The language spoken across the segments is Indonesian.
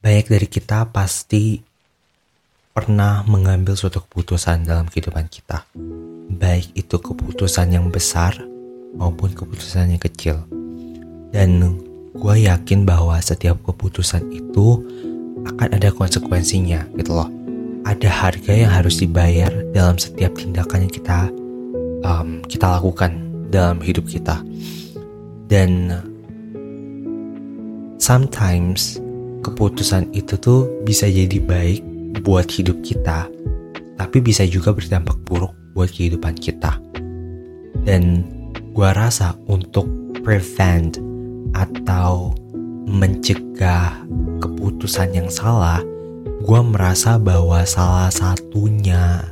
banyak dari kita pasti pernah mengambil suatu keputusan dalam kehidupan kita. Baik itu keputusan yang besar maupun keputusan yang kecil. Dan gue yakin bahwa setiap keputusan itu akan ada konsekuensinya gitu loh. Ada harga yang harus dibayar dalam setiap tindakan yang kita um, kita lakukan dalam hidup kita. Dan sometimes keputusan itu tuh bisa jadi baik buat hidup kita, tapi bisa juga berdampak buruk buat kehidupan kita. Dan gua rasa untuk prevent atau mencegah keputusan yang salah, gua merasa bahwa salah satunya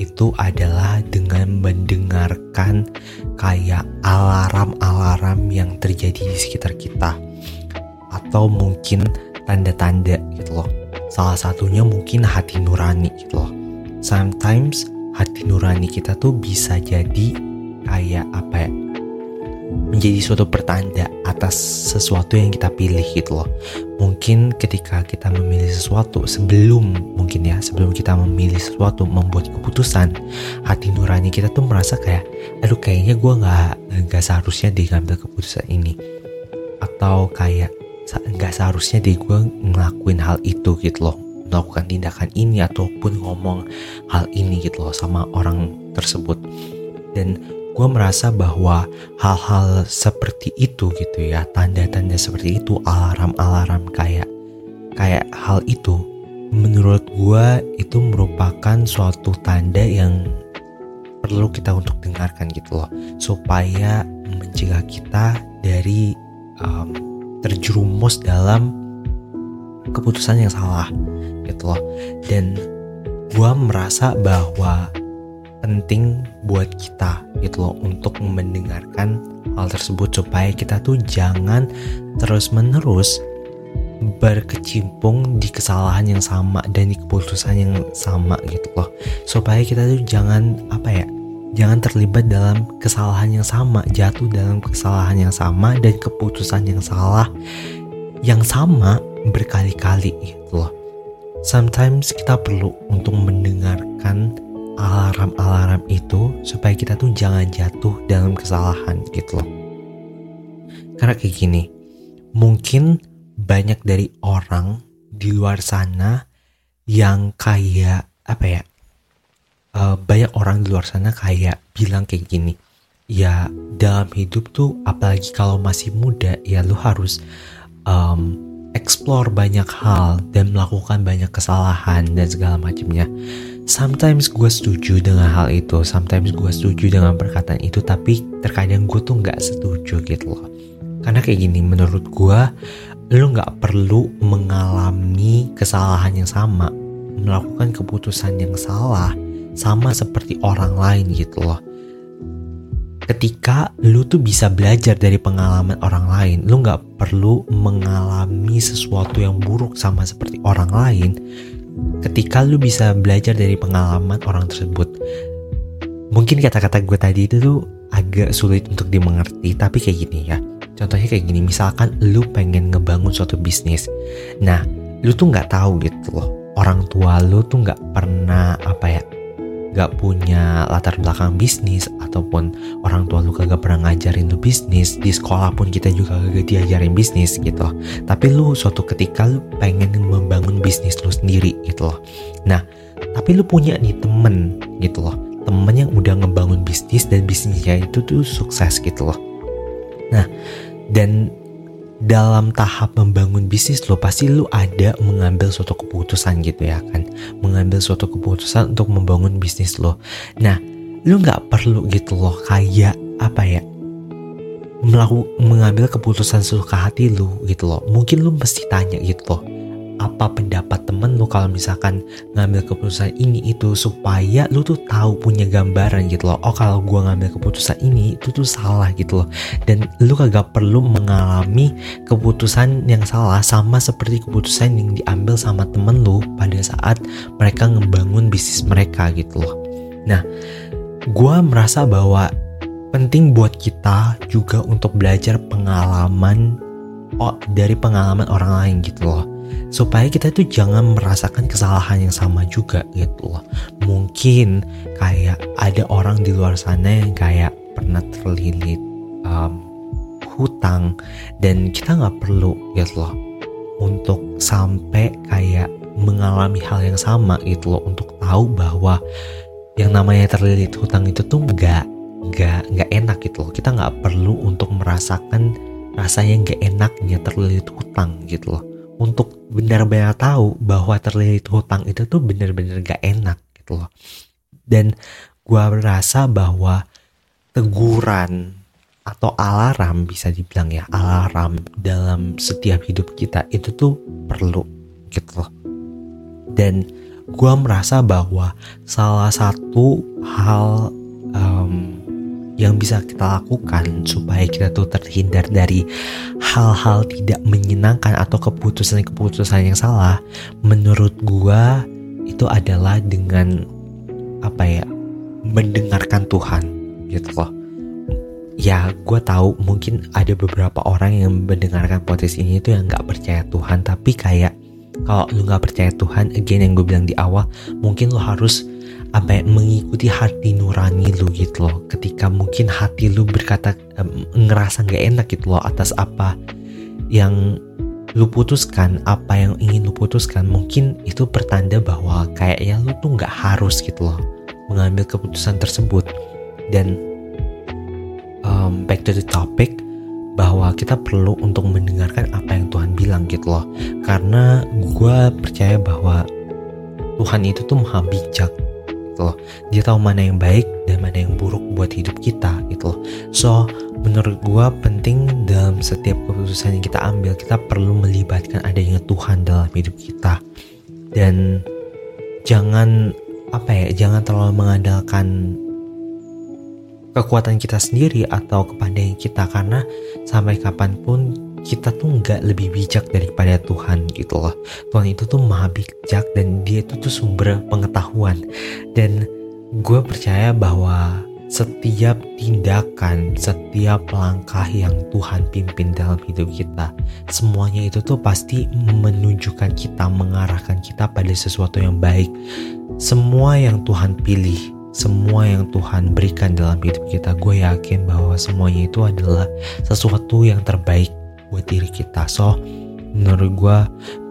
itu adalah dengan mendengarkan kayak alarm-alarm yang terjadi di sekitar kita atau mungkin tanda-tanda gitu loh. Salah satunya mungkin hati nurani gitu loh. Sometimes hati nurani kita tuh bisa jadi kayak apa ya? menjadi suatu pertanda atas sesuatu yang kita pilih gitu loh. Mungkin ketika kita memilih sesuatu sebelum mungkin ya sebelum kita memilih sesuatu membuat keputusan hati nurani kita tuh merasa kayak aduh kayaknya gue nggak nggak seharusnya deh ngambil keputusan ini atau kayak nggak seharusnya deh gue ngelakuin hal itu gitu loh. Melakukan tindakan ini ataupun ngomong hal ini gitu loh sama orang tersebut. Dan gue merasa bahwa hal-hal seperti itu gitu ya tanda-tanda seperti itu alarm-alarm kayak kayak hal itu menurut gue itu merupakan suatu tanda yang perlu kita untuk dengarkan gitu loh. Supaya mencegah kita dari um, terjerumus dalam keputusan yang salah gitu loh. Dan gue merasa bahwa penting buat kita gitu loh untuk mendengarkan hal tersebut supaya kita tuh jangan terus menerus berkecimpung di kesalahan yang sama dan di keputusan yang sama gitu loh. Supaya kita tuh jangan apa ya jangan terlibat dalam kesalahan yang sama, jatuh dalam kesalahan yang sama dan keputusan yang salah yang sama berkali-kali gitu loh. Sometimes kita perlu untuk mendengarkan alarm-alarm itu supaya kita tuh jangan jatuh dalam kesalahan gitu loh. Karena kayak gini, mungkin banyak dari orang di luar sana yang kayak apa ya uh, banyak orang di luar sana kayak bilang kayak gini ya dalam hidup tuh apalagi kalau masih muda ya lu harus um, explore banyak hal dan melakukan banyak kesalahan dan segala macamnya. Sometimes gue setuju dengan hal itu sometimes gue setuju dengan perkataan itu tapi terkadang gue tuh nggak setuju gitu loh. Karena kayak gini menurut gue lu nggak perlu mengalami kesalahan yang sama melakukan keputusan yang salah sama seperti orang lain gitu loh. Ketika lu tuh bisa belajar dari pengalaman orang lain, lu nggak perlu mengalami sesuatu yang buruk sama seperti orang lain. Ketika lu bisa belajar dari pengalaman orang tersebut, mungkin kata-kata gue tadi itu tuh agak sulit untuk dimengerti, tapi kayak gini ya. Contohnya kayak gini, misalkan lu pengen ngebangun suatu bisnis, nah lu tuh nggak tahu gitu loh, orang tua lu tuh nggak pernah apa ya gak punya latar belakang bisnis ataupun orang tua lu kagak pernah ngajarin lu bisnis di sekolah pun kita juga gak diajarin bisnis gitu. Tapi lu suatu ketika lu pengen membangun bisnis lu sendiri gitu loh. Nah tapi lu punya nih temen gitu loh. Temen yang udah ngebangun bisnis dan bisnisnya itu tuh sukses gitu loh. Nah dan dalam tahap membangun bisnis lo pasti lo ada mengambil suatu keputusan gitu ya kan. Mengambil suatu keputusan untuk membangun bisnis lo. Nah lo nggak perlu gitu loh kayak apa ya melakukan mengambil keputusan sesuka hati lo gitu loh. Mungkin lo mesti tanya gitu loh apa pendapat temen lu kalau misalkan ngambil keputusan ini itu supaya lu tuh tahu punya gambaran gitu loh? Oh kalau gue ngambil keputusan ini itu tuh salah gitu loh. Dan lu kagak perlu mengalami keputusan yang salah sama seperti keputusan yang diambil sama temen lu pada saat mereka ngebangun bisnis mereka gitu loh. Nah gue merasa bahwa penting buat kita juga untuk belajar pengalaman oh, dari pengalaman orang lain gitu loh supaya kita tuh jangan merasakan kesalahan yang sama juga gitu loh. Mungkin kayak ada orang di luar sana yang kayak pernah terlilit um, hutang dan kita nggak perlu gitu loh untuk sampai kayak mengalami hal yang sama gitu loh untuk tahu bahwa yang namanya terlilit hutang itu tuh nggak nggak nggak enak gitu loh. Kita nggak perlu untuk merasakan rasanya nggak enaknya terlilit hutang gitu loh untuk benar-benar tahu bahwa terlilit hutang itu tuh benar-benar gak enak gitu loh. Dan gua merasa bahwa teguran atau alarm bisa dibilang ya alarm dalam setiap hidup kita itu tuh perlu gitu loh. Dan gua merasa bahwa salah satu hal um, yang bisa kita lakukan supaya kita tuh terhindar dari hal-hal tidak menyenangkan atau keputusan-keputusan yang salah menurut gua itu adalah dengan apa ya mendengarkan Tuhan gitu loh. Ya gue tahu mungkin ada beberapa orang yang mendengarkan podcast ini itu yang nggak percaya Tuhan tapi kayak kalau lu nggak percaya Tuhan again yang gue bilang di awal mungkin lo harus apa ya, mengikuti hati nurani lu gitu loh ketika mungkin hati lu berkata um, ngerasa nggak enak gitu loh atas apa yang lu putuskan apa yang ingin lu putuskan mungkin itu pertanda bahwa kayaknya lu tuh nggak harus gitu loh mengambil keputusan tersebut. Dan um, back to the topic bahwa kita perlu untuk mendengarkan apa yang Tuhan bilang gitu loh. Karena gue percaya bahwa Tuhan itu tuh maha bijak gitu loh. Dia tahu mana yang baik dan mana yang buruk buat hidup kita gitu loh. So menurut gue penting dalam setiap keputusan yang kita ambil kita perlu melibatkan adanya Tuhan dalam hidup kita. Dan jangan apa ya jangan terlalu mengandalkan kekuatan kita sendiri atau kepandaian kita karena sampai kapan pun kita tuh nggak lebih bijak daripada Tuhan gitu loh. Tuhan itu tuh maha bijak dan dia itu tuh sumber pengetahuan. Dan gue percaya bahwa setiap tindakan, setiap langkah yang Tuhan pimpin dalam hidup kita, semuanya itu tuh pasti menunjukkan kita, mengarahkan kita pada sesuatu yang baik. Semua yang Tuhan pilih, semua yang Tuhan berikan dalam hidup kita, gue yakin bahwa semuanya itu adalah sesuatu yang terbaik buat diri kita. So menurut gue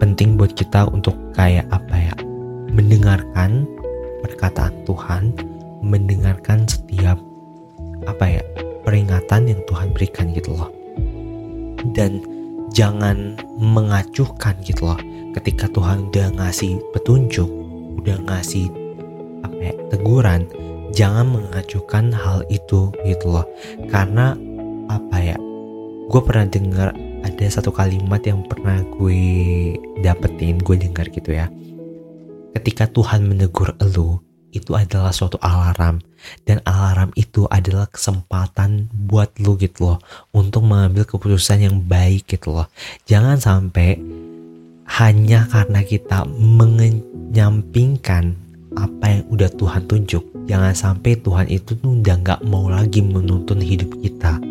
penting buat kita untuk kayak apa ya? Mendengarkan perkataan Tuhan mendengarkan setiap apa ya peringatan yang Tuhan berikan gitu loh. Dan jangan mengacuhkan gitu loh. Ketika Tuhan udah ngasih petunjuk udah ngasih apa ya, teguran jangan mengacuhkan hal itu gitu loh. Karena apa ya gue pernah dengar ada satu kalimat yang pernah gue dapetin, gue dengar gitu ya. Ketika Tuhan menegur elu, itu adalah suatu alarm dan alarm itu adalah kesempatan buat lu gitu loh untuk mengambil keputusan yang baik gitu loh. Jangan sampai hanya karena kita menyampingkan apa yang udah Tuhan tunjuk. Jangan sampai Tuhan itu tuh udah gak mau lagi menuntun hidup kita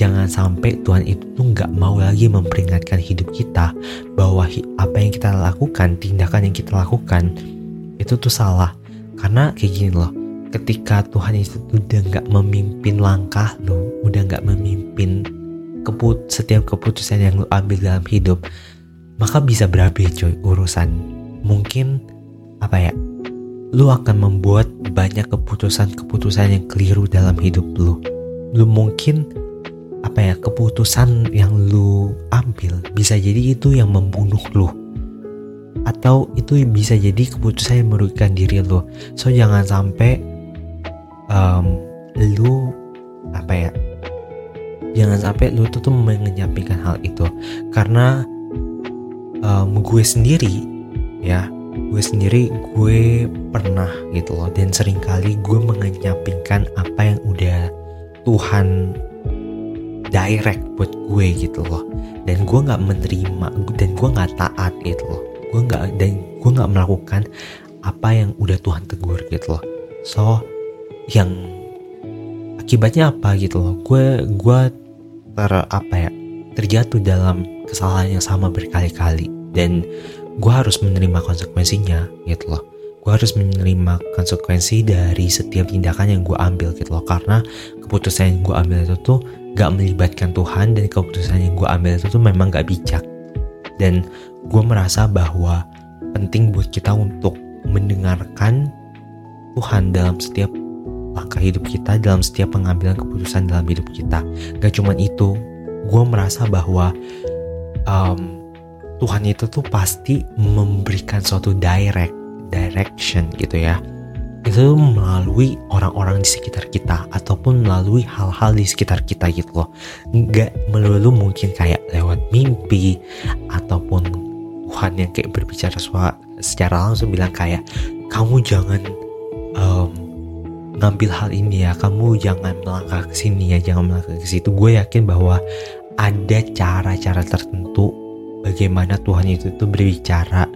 jangan sampai Tuhan itu tuh nggak mau lagi memperingatkan hidup kita bahwa apa yang kita lakukan, tindakan yang kita lakukan itu tuh salah. Karena kayak gini loh, ketika Tuhan itu udah nggak memimpin langkah lo, udah nggak memimpin keput setiap keputusan yang lo ambil dalam hidup, maka bisa berabe coy urusan. Mungkin apa ya, lu akan membuat banyak keputusan-keputusan yang keliru dalam hidup lu. Lu mungkin apa ya keputusan yang lu ambil bisa jadi itu yang membunuh lu. Atau itu bisa jadi keputusan yang merugikan diri lu. So jangan sampai um, lu apa ya jangan sampai lu tuh tuh menyampingkan hal itu. Karena um, gue sendiri ya gue sendiri gue pernah gitu loh dan sering kali gue mengenyampingkan apa yang udah Tuhan direct buat gue gitu loh. Dan gue nggak menerima dan gue nggak taat gitu loh. Gue nggak dan gue nggak melakukan apa yang udah Tuhan tegur gitu loh. So yang akibatnya apa gitu loh? Gue gue ter apa ya terjatuh dalam kesalahan yang sama berkali-kali. Dan gue harus menerima konsekuensinya gitu loh. Gue harus menerima konsekuensi dari setiap tindakan yang gue ambil gitu loh. Karena keputusan yang gue ambil itu tuh gak melibatkan Tuhan dan keputusan yang gue ambil itu tuh memang gak bijak. Dan gue merasa bahwa penting buat kita untuk mendengarkan Tuhan dalam setiap langkah hidup kita dalam setiap pengambilan keputusan dalam hidup kita. Gak cuman itu gue merasa bahwa um, Tuhan itu tuh pasti memberikan suatu direct direction gitu ya itu melalui orang-orang di sekitar kita ataupun melalui hal-hal di sekitar kita gitu loh. Nggak melulu mungkin kayak lewat mimpi ataupun Tuhan yang kayak berbicara secara langsung bilang kayak kamu jangan um, ngambil hal ini ya kamu jangan melangkah ke sini ya jangan melangkah ke situ. Gue yakin bahwa ada cara-cara tertentu bagaimana Tuhan itu tuh berbicara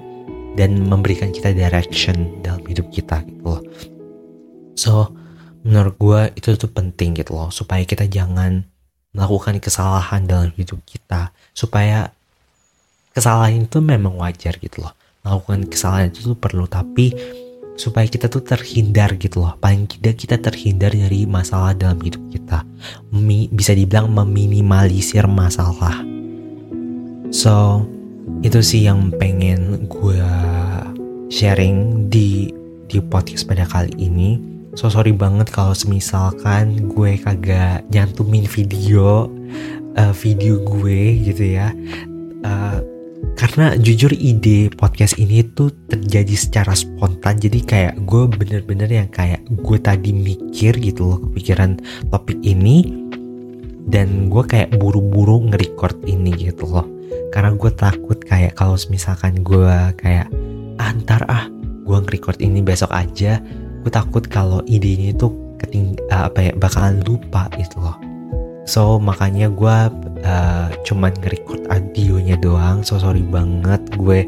dan memberikan kita direction dalam hidup kita gitu loh. So menurut gue itu tuh penting gitu loh supaya kita jangan melakukan kesalahan dalam hidup kita. Supaya kesalahan itu memang wajar gitu loh. Melakukan kesalahan itu tuh perlu tapi supaya kita tuh terhindar gitu loh. Paling tidak kita terhindar dari masalah dalam hidup kita. Mi, bisa dibilang meminimalisir masalah. So itu sih yang pengen gue sharing di di podcast pada kali ini. So sorry banget kalau semisalkan gue kagak nyantumin video uh, video gue gitu ya. Uh, karena jujur ide podcast ini tuh terjadi secara spontan. Jadi kayak gue bener-bener yang kayak gue tadi mikir gitu loh kepikiran topik ini. Dan gue kayak buru-buru nge-record ini gitu loh karena gue takut kayak kalau misalkan gue kayak antar ah, ah gue nge-record ini besok aja gue takut kalau ide ini tuh keting apa ya bakalan lupa gitu loh. So makanya gue uh, cuman nge-record audionya doang. So sorry banget gue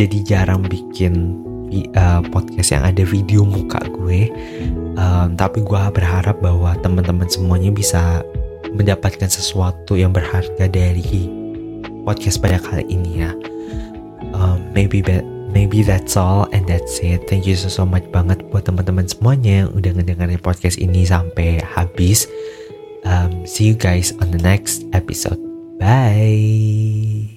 jadi jarang bikin uh, podcast yang ada video muka gue. Um, tapi gue berharap bahwa teman-teman semuanya bisa mendapatkan sesuatu yang berharga dari podcast pada kali ini ya um, maybe maybe that's all and that's it thank you so, so much banget buat teman-teman semuanya yang udah ngedengerin podcast ini sampai habis Um, see you guys on the next episode. Bye.